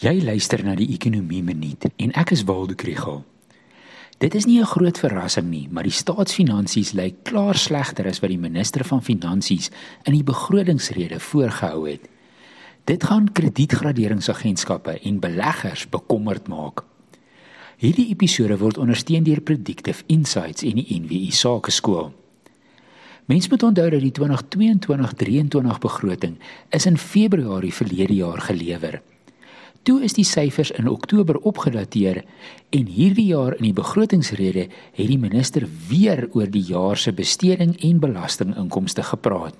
Jy luister na die Ekonomie Minuut en ek is Waldo Krugel. Dit is nie 'n groot verrassing nie, maar die staatsfinansies lyk klaar slegter as wat die minister van Finansies in die begrotingsrede voorgehou het. Dit gaan kredietgraderingsagentskappe en beleggers bekommerd maak. Hierdie episode word ondersteun deur Predictive Insights en die NWI Sakeskool. Mens moet onthou dat die 2022-23 begroting is in Februarie verlede jaar gelewer. Toe is die syfers in Oktober opgedateer en hierdie jaar in die begrotingsrede het die minister weer oor die jaar se besteding en belastinginkomste gepraat.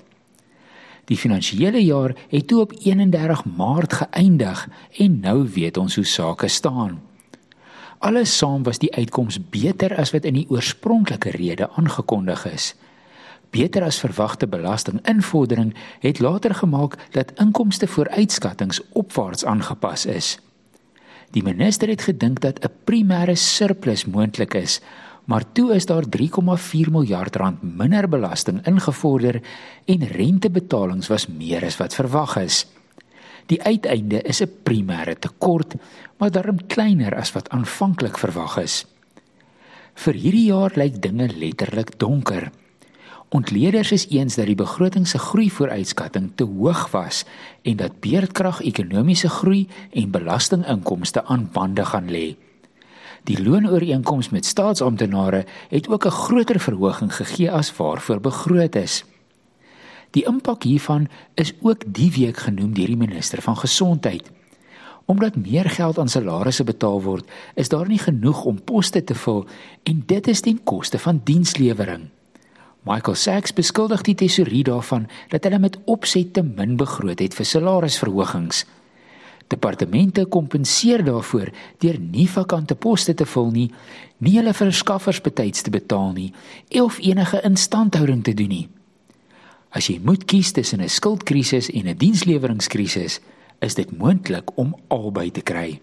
Die finansiële jaar het toe op 31 Maart geëindig en nou weet ons hoe sake staan. Alles saam was die uitkoms beter as wat in die oorspronklike rede aangekondig is beter as verwagte belastinginvordering het later gemaak dat inkomste vooruitskattinge opwaarts aangepas is. Die minister het gedink dat 'n primêre surplus moontlik is, maar toe is daar 3,4 miljard rand minder belasting ingevorder en rentebetalings was meer as wat verwag is. Die uiteinde is 'n primêre tekort, maar darm kleiner as wat aanvanklik verwag is. Vir hierdie jaar lyk dinge letterlik donker. Ontleeders is eens dat die begroting se groei vooruitskatting te hoog was en dat beerdkrag ekonomiese groei en belastinginkomste aan bande gaan lê. Die loonooreenkoms met staatsamptenare het ook 'n groter verhoging gegee as waarvoor begroot is. Die impak hiervan is ook die week genoem deur die minister van gesondheid. Omdat meer geld aan salarisse betaal word, is daar nie genoeg om poste te vul en dit is ten koste van dienslewering. Michael Sachs beskuldig die tesourier daarvan dat hulle met opset te min begroot het vir salarisverhogings. Departemente kompenseer daarvoor deur nie vakante poste te vul nie, nie hulle verskaffers betyds te betaal nie of enige instandhouding te doen nie. As jy moet kies tussen 'n skuldkrisis en 'n diensleweringskrisis, is dit moontlik om albei te kry.